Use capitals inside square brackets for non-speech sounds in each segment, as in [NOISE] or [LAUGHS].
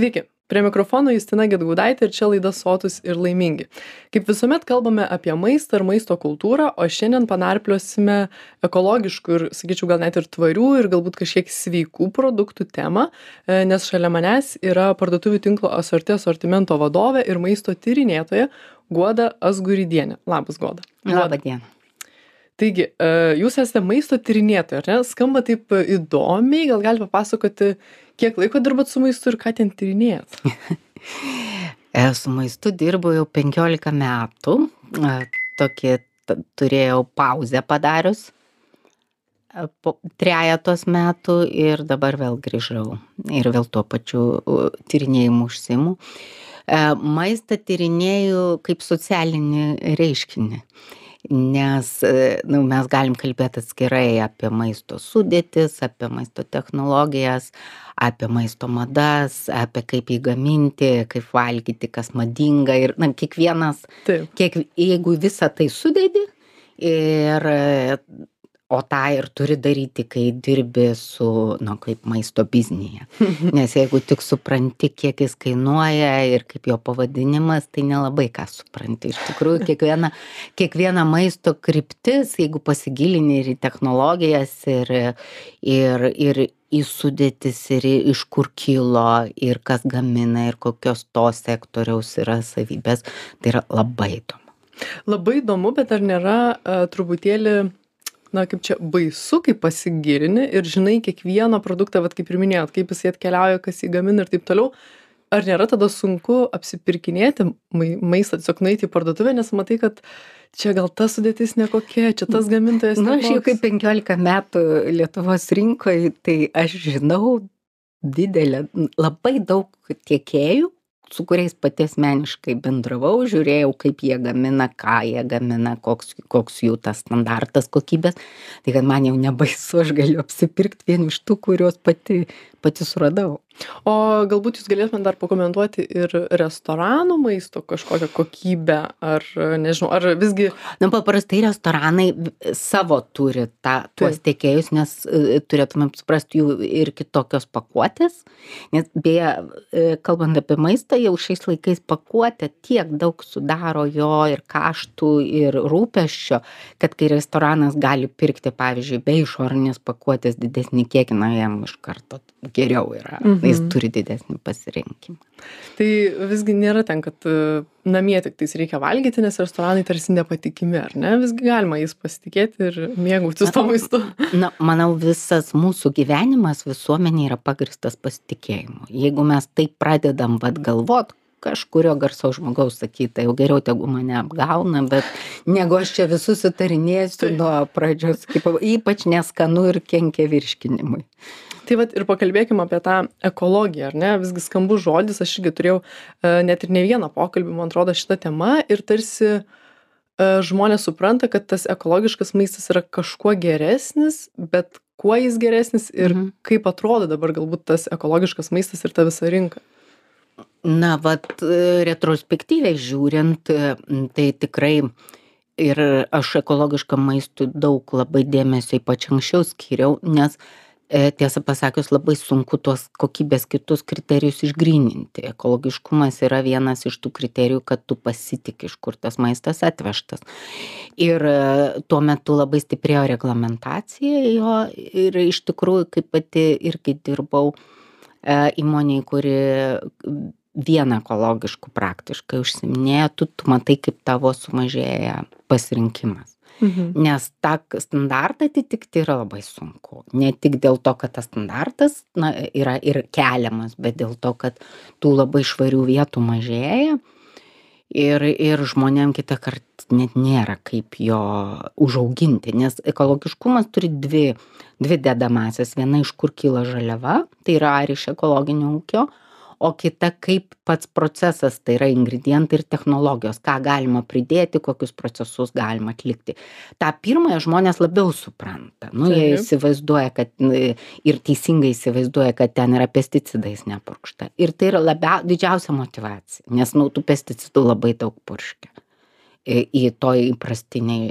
Sveiki, prie mikrofono Justina Gedgaudaitė ir čia laida Sotus ir laimingi. Kaip visuomet kalbame apie maistą ir maisto kultūrą, o šiandien panarpliosime ekologiškų ir, sakyčiau, gal net ir tvarių ir galbūt kažkiek sveikų produktų temą, e, nes šalia manęs yra parduotuvių tinklo asortė asortimento vadovė ir maisto tyrinėtoja Guoda Asguridienė. Labas, Guoda. Labą dieną. Taigi, e, jūs esate maisto tyrinėtoja, ar ne? Skamba taip įdomiai, gal galite papasakoti, kiek laiko dirbat su maistu ir ką ten tyrinėjat? [LAUGHS] E, su maistu dirbu jau 15 metų. E, tokį turėjau pauzę padarius e, po trejatos metų ir dabar vėl grįžau ir vėl tuo pačiu tyrinėjimu užsimu. Maistą tyrinėju kaip socialinį reiškinį nes nu, mes galim kalbėti atskirai apie maisto sudėtis, apie maisto technologijas, apie maisto madas, apie kaip jį gaminti, kaip valgyti, kas madinga. Ir na, kiekvienas, Taip. kiek, jeigu visą tai sudėdi ir o tą ir turi daryti kai dirbi su nu kaip maisto biznyje. [LAUGHS] Nes jeigu tik supranti kiek jis kainuoja ir kaip jo pavadinimas tai nelabai ką supranti. Iš tikrųjų [LAUGHS] kiekviena kiekviena maisto kryptis jeigu pasigilini ir į technologijas ir ir ir į sudėtis ir iš kur kilo ir kas gamina ir kokios to sektoriaus yra savybės tai yra labai įdomu. Labai įdomu bet ar nėra a, truputėlį na kaip čia baisu kai pasigilini ir žinai kiekvieną produktą vat kaip ir minėjot kaip jisai atkeliauja kas jį gamina ir taip toliau ar nėra tada sunku apsipirkinėti mai maistą tiesiog nueiti į parduotuvę nes matai kad čia gal ta sudėtis nekokia čia tas gamintojas na aš jau kaip penkiolika metų lietuvos rinkoj tai aš žinau didelę labai daug tiekėjų su kuriais pati asmeniškai bendravau žiūrėjau kaip jie gamina ką jie gamina koks koks jų tas standartas kokybės. Tai kad man jau nebaisu aš galiu apsipirkt vien iš tų kuriuos pati pati suradau. O galbūt jūs galėtumėt dar pakomentuoti ir restoranų maisto kažkokią kokybę ar nežinau ar visgi na paprastai restoranai savo turi tą tuos tiekėjus nes e, turėtumėm suprast jų ir kitokios pakuotės. Nes beje e, kalbant apie maistą jau šiais laikais pakuotė tiek daug sudaro jo ir kaštų ir rūpesčio kad kai restoranas gali pirkti pavyzdžiui be išorinės pakuotės didesnį kiekį na jam iš karto geriau yra. Mhm. jis turi didesnį pasirinkimą. Tai visgi nėra ten kad e, namie tiktais reikia valgyti nes restoranai tarsi nepatikimi ar ne? Visgi galima jais pasitikėti ir mėgautis tuo maistu. na manau visas mūsų gyvenimas visuomenėj yra pagrįstas pasitikėjimu. Jeigu mes taip pradedam vat galvot kažkurio garsaus žmogaus sakyta jau geriau tegu mane apgauna bet negu aš čia visus įtarinėsiu nuo pradžios kaip ypač neskanu ir kenkia virškinimui. Tai vat ir pakalbėkim apie tą ekologiją ar ne? Visgi skambus žodis aš irgi turėjau e, net ir ne vieną pokalbį man atrodo šita tema ir tarsi e, žmonės supranta kad tas ekologiškas maistas yra kažkuo geresnis bet kuo jis geresnis ir mhm. kaip atrodo dabar galbūt tas ekologiškas maistas ir ta visa rinka na vat e, retrospektyviai žiūrint tai tikrai ir aš ekologiškam maistui daug labai dėmesio ypač anksčiau skyriau nes E, tiesą pasakius labai sunku tuos kokybės kitus kriterijus išgryninti. Ekologiškumas yra vienas iš tų kriterijų kad tu pasitiki iš kur tas maistas atvežtas. Ir e, tuo metu labai stiprėjo reglamentacija jo ir iš tikrųjų kaip pati irgi dirbau e, įmonėj kuri vien ekologišku praktiškai užsiiminėja tu tu matai kaip tavo sumažėja pasirinkimas Mhm. Nes tą standartą atitikti yra labai sunku. Ne tik dėl to, kad tas standartas na, yra ir keliamas, bet dėl to, kad tų labai švarių vietų mažėja. Ir, ir žmonėm kitą kartą net nėra kaip jo užauginti, nes ekologiškumas turi dvi, dvi dedamasias. Viena iš kur kyla žaliava, tai yra ar iš ekologinio ūkio, o kita kaip pats procesas tai yra ingredientai ir technologijos ką galima pridėti kokius procesus galima atlikti. Tą pirmąją žmonės labiau supranta. Nu jie įsivaizduoja kad ir teisingai įsivaizduoja kad ten yra pesticidais nepurkšta. Ir tai yra labia didžiausia motyvacija nes nu tų pesticidų labai daug purškia į į toj įprastinėj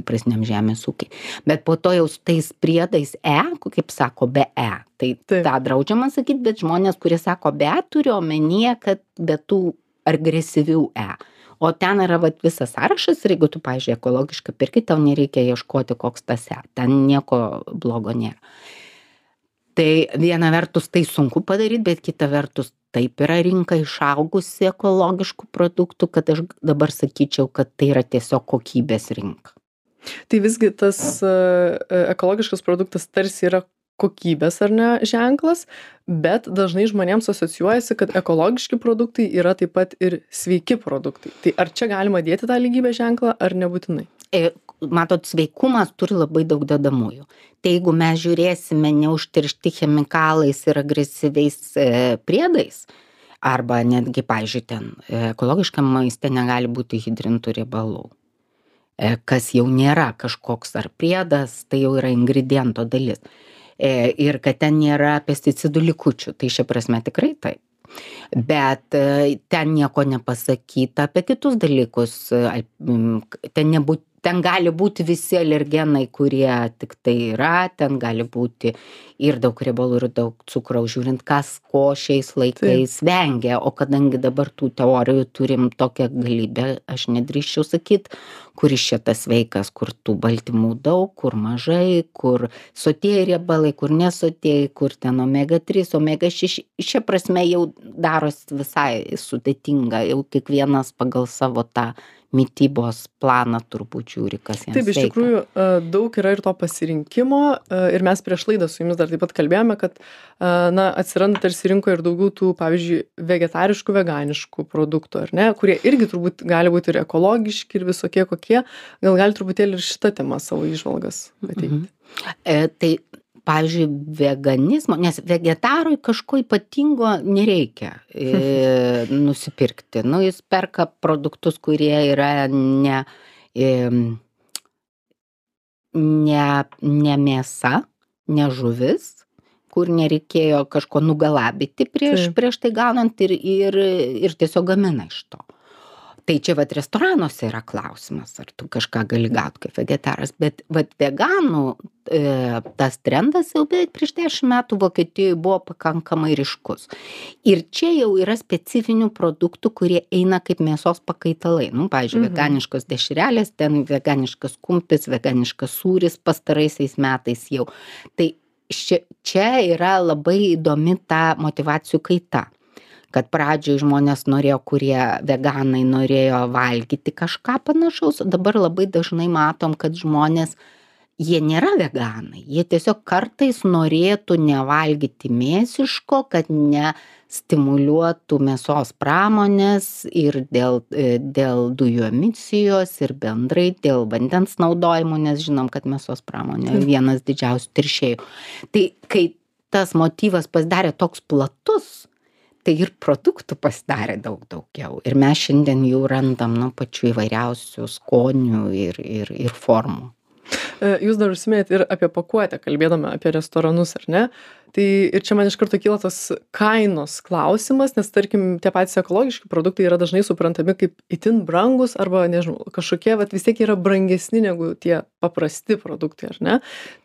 įprastiniam žemės ūky bet po to jau su tais priedais e kaip sako be e. Tai Taip. tą draudžiama sakyt bet žmonės kurie sako be turi omenyje kad be tų agresyvių e. O ten yra vat visas sąrašas ir jeigu tu pavyzdžiui ekologišką perki tau nereikia ieškoti koks tas e. Ten nieko blogo nėra. Tai viena vertus tai sunku padaryt bet kita vertus taip yra rinka išaugusi ekologiškų produktų kad aš dabar sakyčiau kad tai yra tiesiog kokybės rinka Tai visgi tas e, e, ekologiškas produktas tarsi yra kokybės ar ne ženklas, bet dažnai žmonėms asocijuojasi, kad ekologiški produktai yra taip pat ir sveiki produktai. Tai ar čia galima dėti tą lygybės ženklą ar nebūtinai? Matot, sveikumas turi labai daug dedamųjų. Tai jeigu mes žiūrėsime neužtiršti chemikalais ir agresyviais e, priedais, arba netgi, pažiūrėjau, ten e, ekologiškam maiste negali būti hidrintų riebalų, e, kas jau nėra kažkoks ar priedas, tai jau yra ingrediento dalis. Ir kad ten nėra pesticidų likučių, tai šia prasme tikrai taip. Bet ten nieko nepasakyta apie kitus dalykus. Ten nebūt, ten gali būti visi alergenai kurie tiktai yra ten gali būti ir daug riebalų ir daug cukraus žiūrint kas ko šiais laikais vengia. O kadangi dabar tų teorijų turim tokią galybę aš nedrįsčiau sakyt kuris čia tas sveikas kur tų baltymų daug kur mažai kur sotieji riebalai kur nesotieji kur ten omega trys omega šeši. Šia prasme jau darosi visai sudėtinga jau kiekvienas pagal savo tą mitybos planą turbūt žiūri kas jam Taip, iš tikrųjų e, daug yra ir to pasirinkimo e, ir mes prieš laidą su jumis dar taip pat kalbėjome, kad e, na, atsiranda tarsi rinkoje ir daugiau tų, pavyzdžiui, vegetariškų, veganiškų produktų, ar ne, kurie irgi turbūt gali būti ir ekologiški ir visokie kokie. Gal gali truputėlį ir šitą temą savo išvalgas pateikti. Mhm. E, tai, pavyzdžiui, veganizmo, nes vegetarui kažko ypatingo nereikia e, [LAUGHS] nusipirkti. Nu, jis perka produktus, kurie yra ne, e, ne, ne mėsa, ne žuvis, kur nereikėjo kažko nugalabyti prieš, prieš tai gaunant ir, ir, ir tiesiog gamina iš to. Tai čia vat restoranuose yra klausimas, ar tu kažką gali gauti kaip vegetaras, bet vat veganų e, tas trendas jau beveik prieš dešimt metų Vokietijoje buvo pakankamai ryškus. Ir čia jau yra specifinių produktų, kurie eina kaip mėsos pakaitalai. Nu, pavyzdžiui, Mhm. veganiškos dešrelės, ten veganiškas kumpis, veganiškas sūris pastaraisiais metais jau. Tai čia, čia yra labai įdomi ta motivacijų kaita kad pradžioj žmonės norėjo kurie veganai norėjo valgyti kažką panašaus o dabar labai dažnai matom kad žmonės jie nėra veganai. Jie tiesiog kartais norėtų nevalgyti mėsiško kad ne stimuliuotų mėsos pramonės ir dėl e, dėl dujų emisijos ir bendrai dėl vandens naudojimo nes žinom kad mėsos pramonė vienas didžiausių teršėjų. Tai kai tas motyvas pasidarė toks platus tai ir produktų pasidarė daug daugiau. Ir mes šiandien jų randam nu pačių įvairiausių skonių ir ir ir formų Jūs dar užsiminėt ir apie pakuotę, kalbėdama apie restoranus, ar ne? Tai ir čia man iš karto kyla tas kainos klausimas, nes tarkim, tie patys ekologiški produktai yra dažnai suprantami kaip itin brangus arba, nežinau, kažkokie, bet vis tiek yra brangesni negu tie paprasti produktai, ar ne?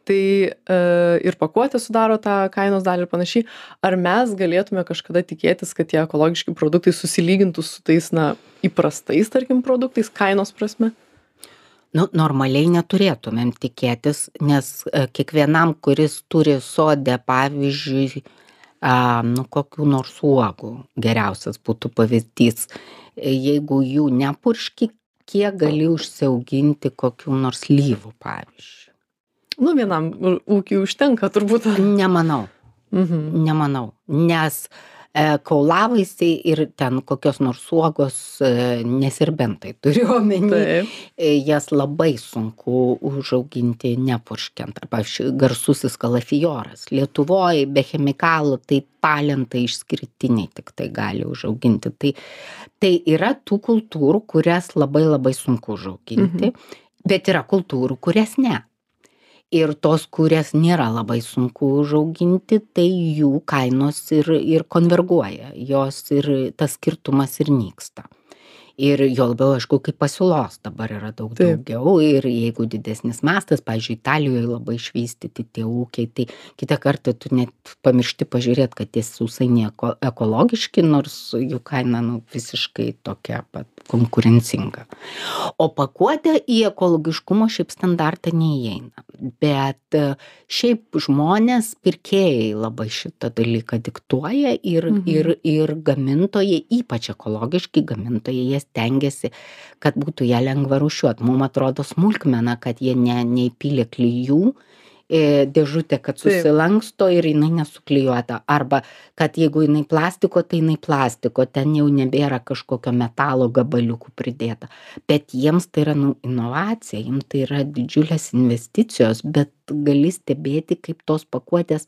Tai e, ir pakuotė sudaro tą kainos dalį ir panašiai. Ar mes galėtume kažkada tikėtis, kad tie ekologiški produktai susilygintų su tais, na, įprastais, tarkim, produktais kainos prasme? Nu normaliai neturėtumėm tikėtis nes e, kiekvienam kuris turi sode pavyzdžiui a nu kokių nors uogų geriausias būtų pavyzdys E, jeigu jų nepurški kiek gali užsiauginti kokių nors slyvų pavyzdžiui Nu, vienam ūkiui užtenka turbūt. nemanau Mhm. nemanau nes kaulavaisiai ir ten kokios nors uogos e, neserbentai turiu [LAUGHS] omeny Taip. e, jas labai sunku užauginti nepurškiant. Pavyzdžiui, garsusis kalafijoras. Lietuvoje be chemikalų tai talentai išskirtiniai tik tai gali užauginti. Tai, tai yra tų kultūrų, kurias labai labai sunku užauginti, mhm. bet yra kultūrų, kurias ne. Ir tos, kurias nėra labai sunku užauginti, tai jų kainos ir, ir konverguoja, jos ir tas skirtumas ir nyksta. Ir juo labiau aišku kai pasiūlos dabar yra daug daugiau ir jeigu didesnis mastas pavyzdžiui italijoj labai išvystyti tie ūkiai tai kitą kartą tu net pamiršti pažiūrėt kad tie sausainiai eko ekologiški nors jų kaina nu visiškai tokia pat konkurencinga. O pakuotė į ekologiškumo šiaip standartą neįeina. Bet e, šiaip žmonės pirkėjai labai šitą dalyką diktuoja ir Mhm. ir ir gamintojai ypač ekologiški gamintojai jie stengiasi kad būtų ją lengva rūšiuot. Mum atrodo smulkmena kad jie ne neįpylė klijų į dėžutę kad susilanksto ir jinai nesuklijuota. Arba kad jeigu jinai plastiko tai jinai plastiko. Ten jau nebėra kažkokio metalo gabaliukų pridėta. Bet jiems tai yra nu inovacija jiem tai yra didžiulės investicijos bet gali stebėti kaip tos pakuotės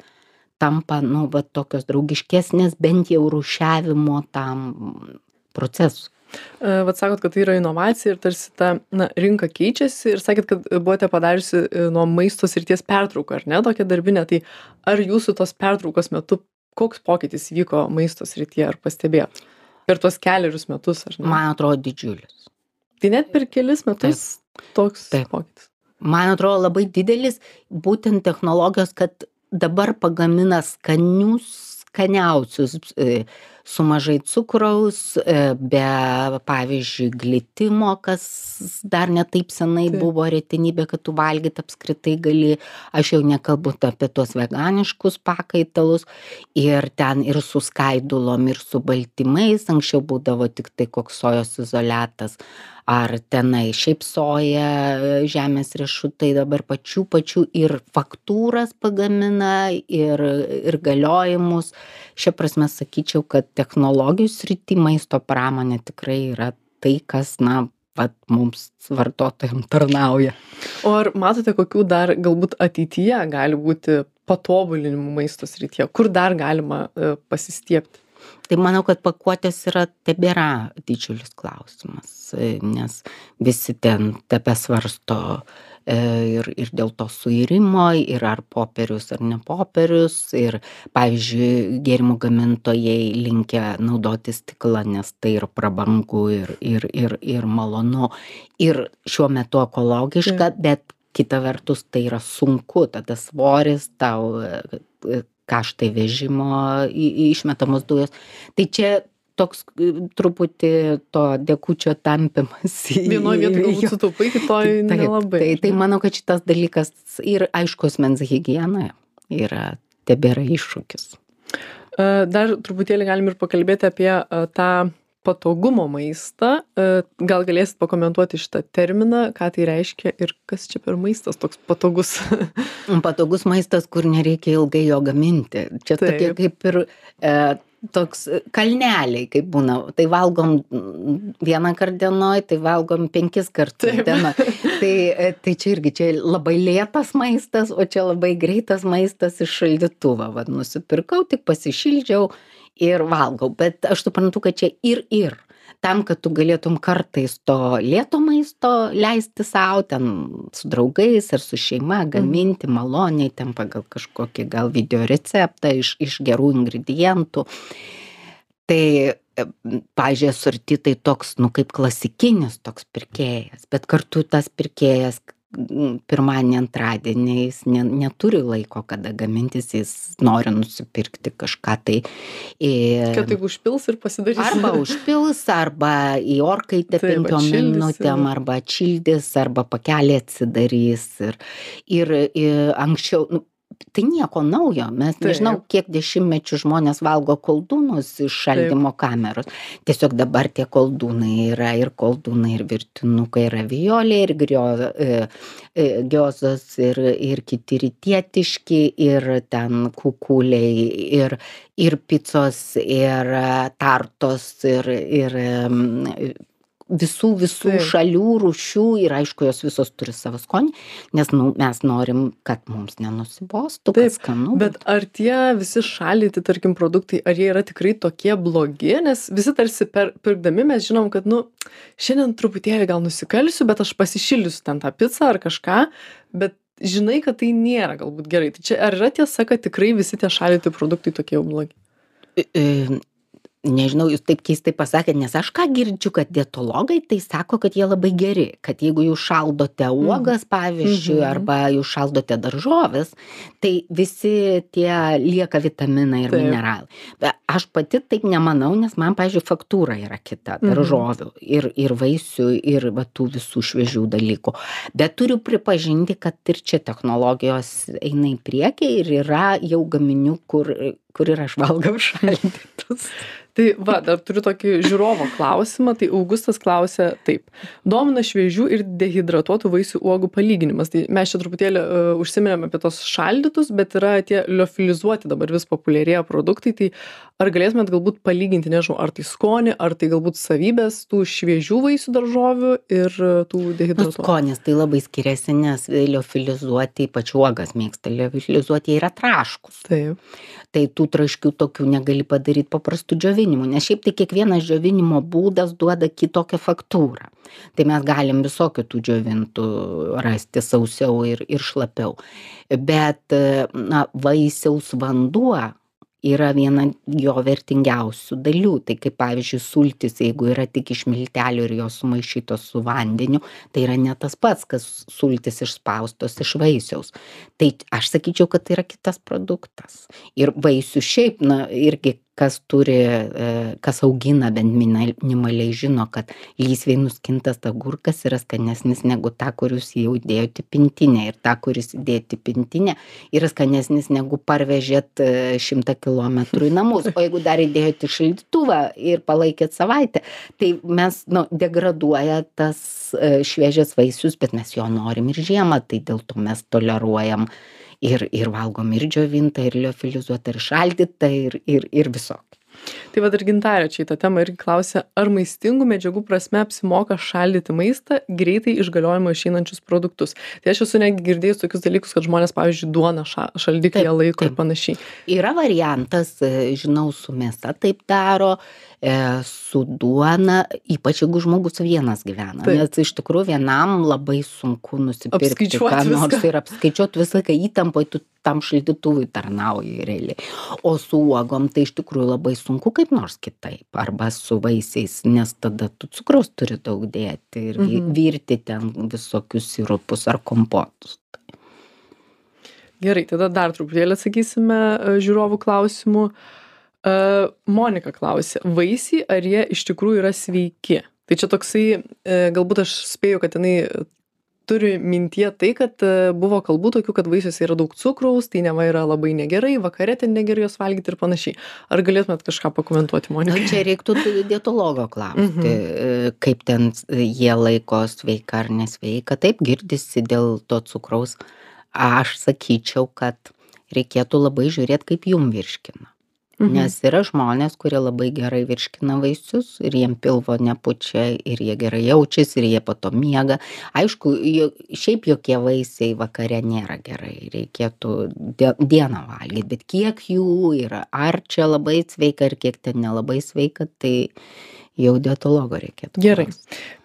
tampa nu va tokios draugiškesnės bent jau rūšiavimo tam procesui. E, vat sakot kad tai yra inovacija ir tarsi ta na rinka keičiasi ir sakėt kad buvote padariusi e, nuo maisto srities pertrauką ar ne tokią darbinę. Tai ar jūsų tos pertraukos metu koks pokytis įvyko maisto srityje ar pastebėjot? Per tuos kelerius metus ar ne? Man atrodo didžiulis. Tai net per kelis metus toks Taip. pokytis. Man atrodo labai didelis būtent technologijos kad dabar pagamina skanius skaniausius e, su mažai cukraus e, be pavyzdžiui glitimo kas dar ne taip senai Taip. buvo retenybė kad tu valgyt apskritai gali. Aš jau nekalbu apie tuos veganiškus pakaitalus. Ir ten ir su skaidulom ir su baltymais. Anksčiau būdavo tiktai koks sojos izoliatas ar tenai šiaip soja žemės riešutai dabar pačių pačių ir faktūras pagamina ir ir galiojimus. Šia prasme sakyčiau kad technologijų srity maisto pramonė tikrai yra tai kas na vat mums vartotojam tarnauja. O ar matote kokių dar galbūt ateityje gali būti patobulinimų maisto srityje? Kur dar galima e, pasistiebti tai manau kad pakuotės yra tebėra didžiulis klausimas nes visi ten tebesvarsto e, ir ir dėl to suirimo ir ar popierius ar ne popierius ir pavyzdžiui gėrimų gamintojai linkę naudoti stiklą nes tai ir prabangu ir ir ir ir malonu ir šiuo metu ekologiška bet kita vertus tai yra sunku tada svoris tau e, kaštai vežimo į išmetamos dujos. Tai čia toks e, truputį to dekučio tampymas į vienoj vietoj galbūt sutaupai kitoj nelabai tai, tai manau, kad šitas dalykas ir aišku, asmens higiena yra, tebėra iššūkis. E, dar truputėlį galim ir pakalbėti apie e, tą patogumo maistą E, gal galėsit pakomentuoti šitą terminą ką tai reiškia ir kas čia per maistas toks patogus [LAUGHS] Patogus maistas, kur nereikia ilgai jo gaminti. Čia tokie kaip ir e, toks kalneliai, kaip būna. Tai valgom mm, vieną kartą dienoj, tai valgom penkis kartus dienoj. [LAUGHS] Tai, e, tai čia irgi čia labai lėtas maistas, o čia labai greitas maistas iš šaldytuvo. Vat nusipirkau, tik pasišildžiau ir valgau. Bet aš suprantu, kad čia ir ir. Tam, kad tu galėtum kartais to lėto maisto leisti savo, ten su draugais ar su šeima, gaminti maloniai, ten pagal kažkokį gal video receptą iš, iš gerų ingredientų. Tai, e, pažiūrėjau, surti tai toks, nu, kaip klasikinis toks pirkėjas, bet kartu tas pirkėjas pirmadienį, antradienį jis ne, neturi laiko, kada gamintis, jis nori nusipirkti kažką tai. Ir... kad taip užpils ir pasidarys Arba [LAUGHS] užpils, arba į orkaitę Taip, penkiom minutėm, arba atšildys, arba pakelį atsidarys. Ir, ir, ir anksčiau, nu, tai nieko naujo. Mes nežinau, kiek dešimtmečių žmonės valgo koldūnus iš šaldymo kameros. Tiesiog dabar tie koldūnai yra ir koldūnai, ir virtinukai, ir avioliai, ir grio, e, e, giozos, ir, ir kiti rytietiški, ir ten kukuliai, ir, ir picos, ir tartos, ir, ir em, visų visų Taip. šalių rūšių ir aišku jos visos turi savo skonį nes nu mes norim kad mums nenusibostų kad Taip, skanu Bet ar tie visi šaldyti, tarkim, produktai, ar jie yra tikrai tokie blogi, nes visi tarsi per, pirkdami mes žinom, kad, nu, šiandien truputėlį gal nusikalsiu, bet aš pasišildysiu ten tą pizzą ar kažką, bet žinai, kad tai nėra galbūt gerai. Tai čia ar yra tiesa, kad tikrai visi tie šaldyti produktai tokie jau blogi? Nežinau jūs taip keistai pasakėt nes aš ką girdžiu kad dietologai tai sako kad jie labai geri kad jeigu jūs šaldote uogas pavyzdžiui Mhm. arba jūs šaldote daržoves tai visi tie lieka vitaminai ir mineralai bet aš pati taip nemanau nes man pavyzdžiui faktūra yra kita Mhm. daržovių ir ir vaisių ir va tų visų šviežių dalykų bet turiu pripažinti kad ir čia technologijos eina į priekį ir yra jau gaminių kur kur ir aš valgau [LAUGHS] šaldytus. Tai va dar turiu tokį žiūrovo klausimą. Tai augustas klausia taip. Domina šviežių ir dehidratuotų vaisių uogų palyginimas. Tai mes čia truputėlį e, užsiminėm apie tuos šaldytus bet yra tie liofilizuoti dabar vis populiarėja produktai. Tai ar galėtumėt galbūt palyginti nežinau ar tai skonį ar tai galbūt savybes tų šviežių vaisių daržovių ir e, tų nu dehidratuotų? skonis tai labai skiriasi nes liofilizuoti ypač uogas mėgsta liofilizuoti jie yra traškūs. Taip. Tai tų traškių tokių negali padaryt paprastu džiovinimu nes šiaip tai kiekvienas džiovinimo būdas duoda kitokią faktūrą. Tai mes galim visokių tų džiovintų rasti sausiau ir ir šlapiau. Bet na vaisiaus vanduo yra viena jo vertingiausių dalių. Tai kaip pavyzdžiui sultys jeigu yra tik iš miltelių ir jos sumaišytos su vandeniu tai yra ne tas pats kas sultys išspaustos iš vaisiaus. Tai aš sakyčiau kad tai yra kitas produktas. Ir vaisių šiaip na irgi kas turi e, kas augina bent minimaliai žino kad lysvėj nuskintas agurkas yra skanesnis negu tą kur jūs jau įdėjot į pintinę. Ir tą kuris įdėt į pintinę yra skanesnis negu parvežėt e, šimtą kilometrų į namus. O jeigu dar įdėjot į šaldytuvą ir palaikėt savaitę tai mes nu degraduoja tas e, šviežias vaisius bet mes jo norim ir žiemą tai dėl to mes toleruojam ir ir valgom ir džiovintą ir liofilizuotą ir šaldytą ir ir ir visokį tai vat ir gintarė čia į tą temą irgi klausia ar maistingų medžiagų prasme apsimoka šaldyti maistą greitai iš galiojimo išeinančius produktus? Tai aš esu netgi girdėjus tokius dalykus kad žmonės pavyzdžiui duoną ša šaldiklyje Taip, laiko ir panašiai. Yra variantas e, žinau su mėsa taip daro e, su duona ypač jeigu žmogus vienas gyvena. Taip. nes iš tikrųjų vienam labai sunku nusipirkti ką nors ir apskaičiuot visą laiką įtampoj tu tam šaldytuvui tarnauji realiai. O su uogom tai iš tikrųjų labai sunku kaip nors kitaip. Arba su vaisiais nes tada tu cukraus turi daug dėti ir Mhm. virti ten visokius sirupus ar kompotus. Gerai tada dar truputėlį atsakysime e, žiūrovų klausimų. E, monika klausia vaisiai ar jie iš tikrųjų yra sveiki tai čia toksai e, galbūt aš spėju kad jinai turi mintyje tai kad e, buvo kalbų tokių kad vaisiuose yra daug cukraus tai neva yra labai negerai vakare ten negerai juos valgyti ir panašiai ar galėtumėt kažką pakomentuoti Na, monika čia reiktų tų dietologo klausti, Mhm. e, kaip ten jie laiko sveika ar nesveika. Taip girdisi dėl to cukraus. Aš sakyčiau, kad reikėtų labai žiūrėti, kaip jum virškina. Mhm. Nes yra žmonės, kurie labai gerai virškina vaisius ir jiem pilvo nepučia ir jie gerai jaučiasi ir jie po to miega. Aišku, jo- šiaip jokie vaisiai vakare nėra gerai, reikėtų die- dieną valgyti, bet kiek jų yra, ar čia labai sveika ir kiek ten nelabai sveika, tai jau dietologo reikėtų. Gerai.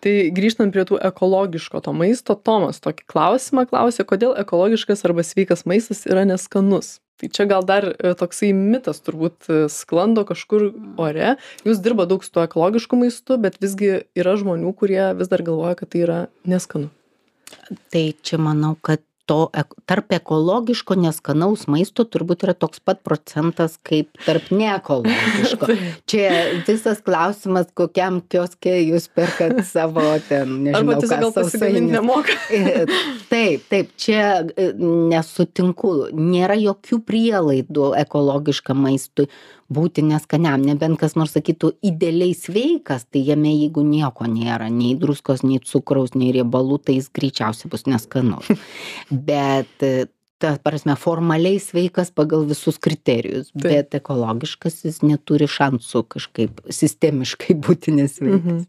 Tai grįžtant prie tų ekologiško to maisto, Tomas tokį klausimą klausė, kodėl ekologiškas arba sveikas maistas yra neskanus. Tai čia gal dar e, toksai mitas turbūt e, sklando kažkur ore. Jūs dirba daug su tuo ekologišku maistu, bet visgi yra žmonių, kurie vis dar galvoja, kad tai yra neskanu. Tai čia manau, kad to tarp ekologiško neskanaus maisto turbūt yra toks pat procentas kaip tarp neekologiško. [LAUGHS] Čia visas klausimas, kokiam kioske jūs perkat savo ten, nežinau, ką nemoka. [LAUGHS] E, Taip, taip, čia e, nesutinku, nėra jokių prielaidų ekologiškam maistui būti neskaniam, nebent kas nors sakytų idealiai sveikas, tai jame jeigu nieko nėra, nei druskos, nei cukraus, nei riebalų, tai jis greičiausiai bus neskanus. [LAUGHS] Bet ta prasme, formaliai sveikas pagal visus kriterijus, bet ekologiškas jis neturi šansų kažkaip sistemiškai [LAUGHS] būti nesveikas. Mhm.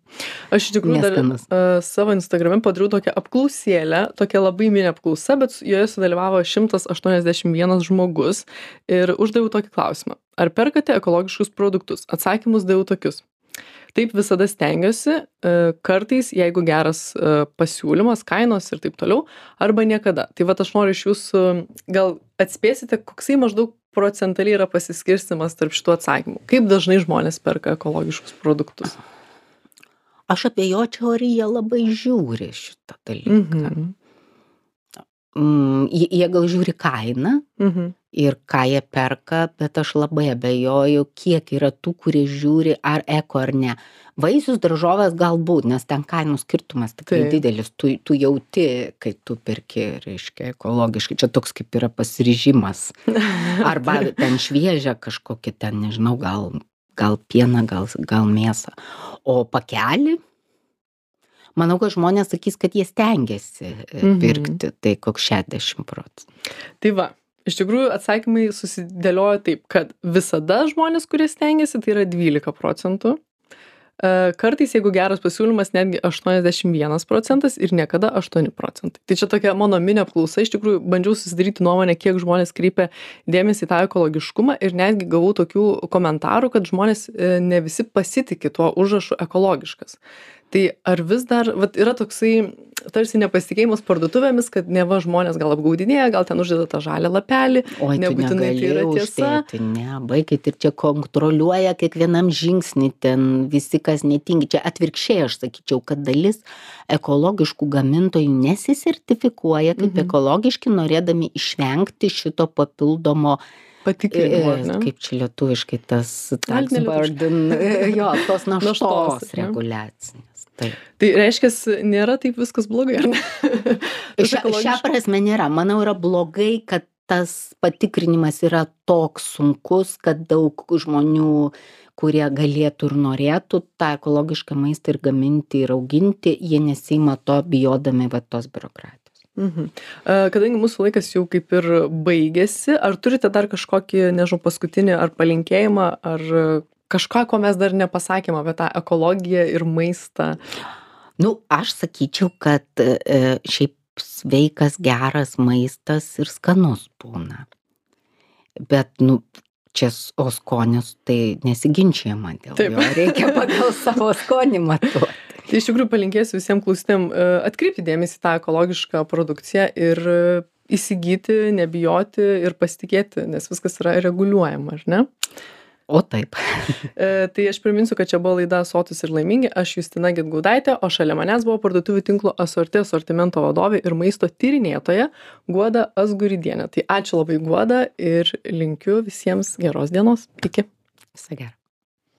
Aš iš tikrųjų dar uh, savo Instagrame padariau tokią apklausėlę, tokia labai mini apklausa, bet joje sudalyvavo 181 žmogus ir uždaviau tokį klausimą. Ar perkate ekologiškus produktus? Atsakymus daviau tokius. Taip visada stengiuosi e, kartais jeigu geras e, pasiūlymas kainos ir taip toliau arba niekada tai vat aš noriu iš jūsų gal atspėsite koksai maždaug procentaliai yra pasiskirstymas tarp šitų atsakymų kaip dažnai žmonės perka ekologiškus produktus Aš abejočiau, ar jie labai žiūri šitą dalyką. mhm. Mm, jie jie gal žiūri kainą Mhm. Ir ką jie perka, bet aš labai abejoju, kiek yra tų, kurie žiūri ar eko ar ne. Vaisius, daržovės galbūt, nes ten kainų skirtumas tikrai didelis. Tu, tu jauti, kai tu perki, reiškia, ekologiškai. Čia toks kaip yra pasiryžimas. [LAUGHS] Arba ten šviežia kažkokia ten, nežinau, gal, gal pieną, gal, gal mėsą. O pakelį, manau, kad žmonės sakys, kad jie stengiasi e, Mhm. pirkti. Tai koks 60 procentų. Tai va, iš tikrųjų atsakymai susidėliojo taip, kad visada žmonės, kurie stengiasi, tai yra 12 procentų. E, Kartais, jeigu geras pasiūlymas, netgi 81 procentas ir niekada 8 procentai. Tai čia tokia mano mini apklausa, iš tikrųjų bandžiau susidaryti nuomonę, kiek žmonės kreipia dėmesį į tą ekologiškumą ir netgi gavau tokių komentarų, kad žmonės e, ne visi pasitikė tuo užrašu ekologiškas. Tai ar vis dar, vat, yra toksai tarsi nepasitikėjimas parduotuvėmis, kad neva žmonės gal apgaudinėja, gal ten uždeda tą žalę lapelį, Oi, tu nebūtinai tai yra tiesa. ne, baikit ir čia kontroliuoja kiekvienam žingsnį, ten visi, kas netingi. Čia atvirkščiai aš sakyčiau, kad dalis ekologiškų gamintojų nesisertifikuoja kaip Mhm. ekologiški, norėdami išvengti šito papildomo, Patikrinimo, e, ne? kaip čia lietuviškai tas burden, e, [LAUGHS] jo, tos Naštos, reguliacinės. Taip. Tai reiškia, nėra taip viskas blogai, ar ne? [LAUGHS] Šia, šią prasme nėra. Manau, yra blogai, kad tas patikrinimas yra toks sunkus, kad daug žmonių, kurie galėtų ir norėtų tą ekologišką maistą ir gaminti ir auginti, jie nesima to bijodami va tos biurokratijos. Mhm. E, Kadangi mūsų laikas jau kaip ir baigėsi, ar turite dar kažkokį, nežinau, paskutinį ar palinkėjimą, ar e, kažką, ko mes dar nepasakėme apie tą ekologiją ir maistą? Nu, aš sakyčiau, kad e, šiaip sveikas, geras maistas ir skanus būna. Bet, nu, čia, o skonis, tai nesiginčiama dėl Taip. jo. Reikia pagal [LAUGHS] savo skonį matuoti. Tai iš tikrųjų palinkėsiu visiems klausytėm e, atkreipti dėmesį į tą ekologišką produkciją ir e, įsigyti, nebijoti ir pasitikėti, nes viskas yra reguliuojama, ar ne? O taip. [LAUGHS] E, tai aš priminsiu, kad čia buvo laida Sotus ir laimingi, aš Justina Gitgaudaitė, o šalia manęs buvo parduotuvių tinklo Asortė asortimento vadovė ir maisto tyrinėtoja Guoda Asguridienė. Tai ačiū labai Guoda ir linkiu visiems geros dienos. Iki. Visą gerą.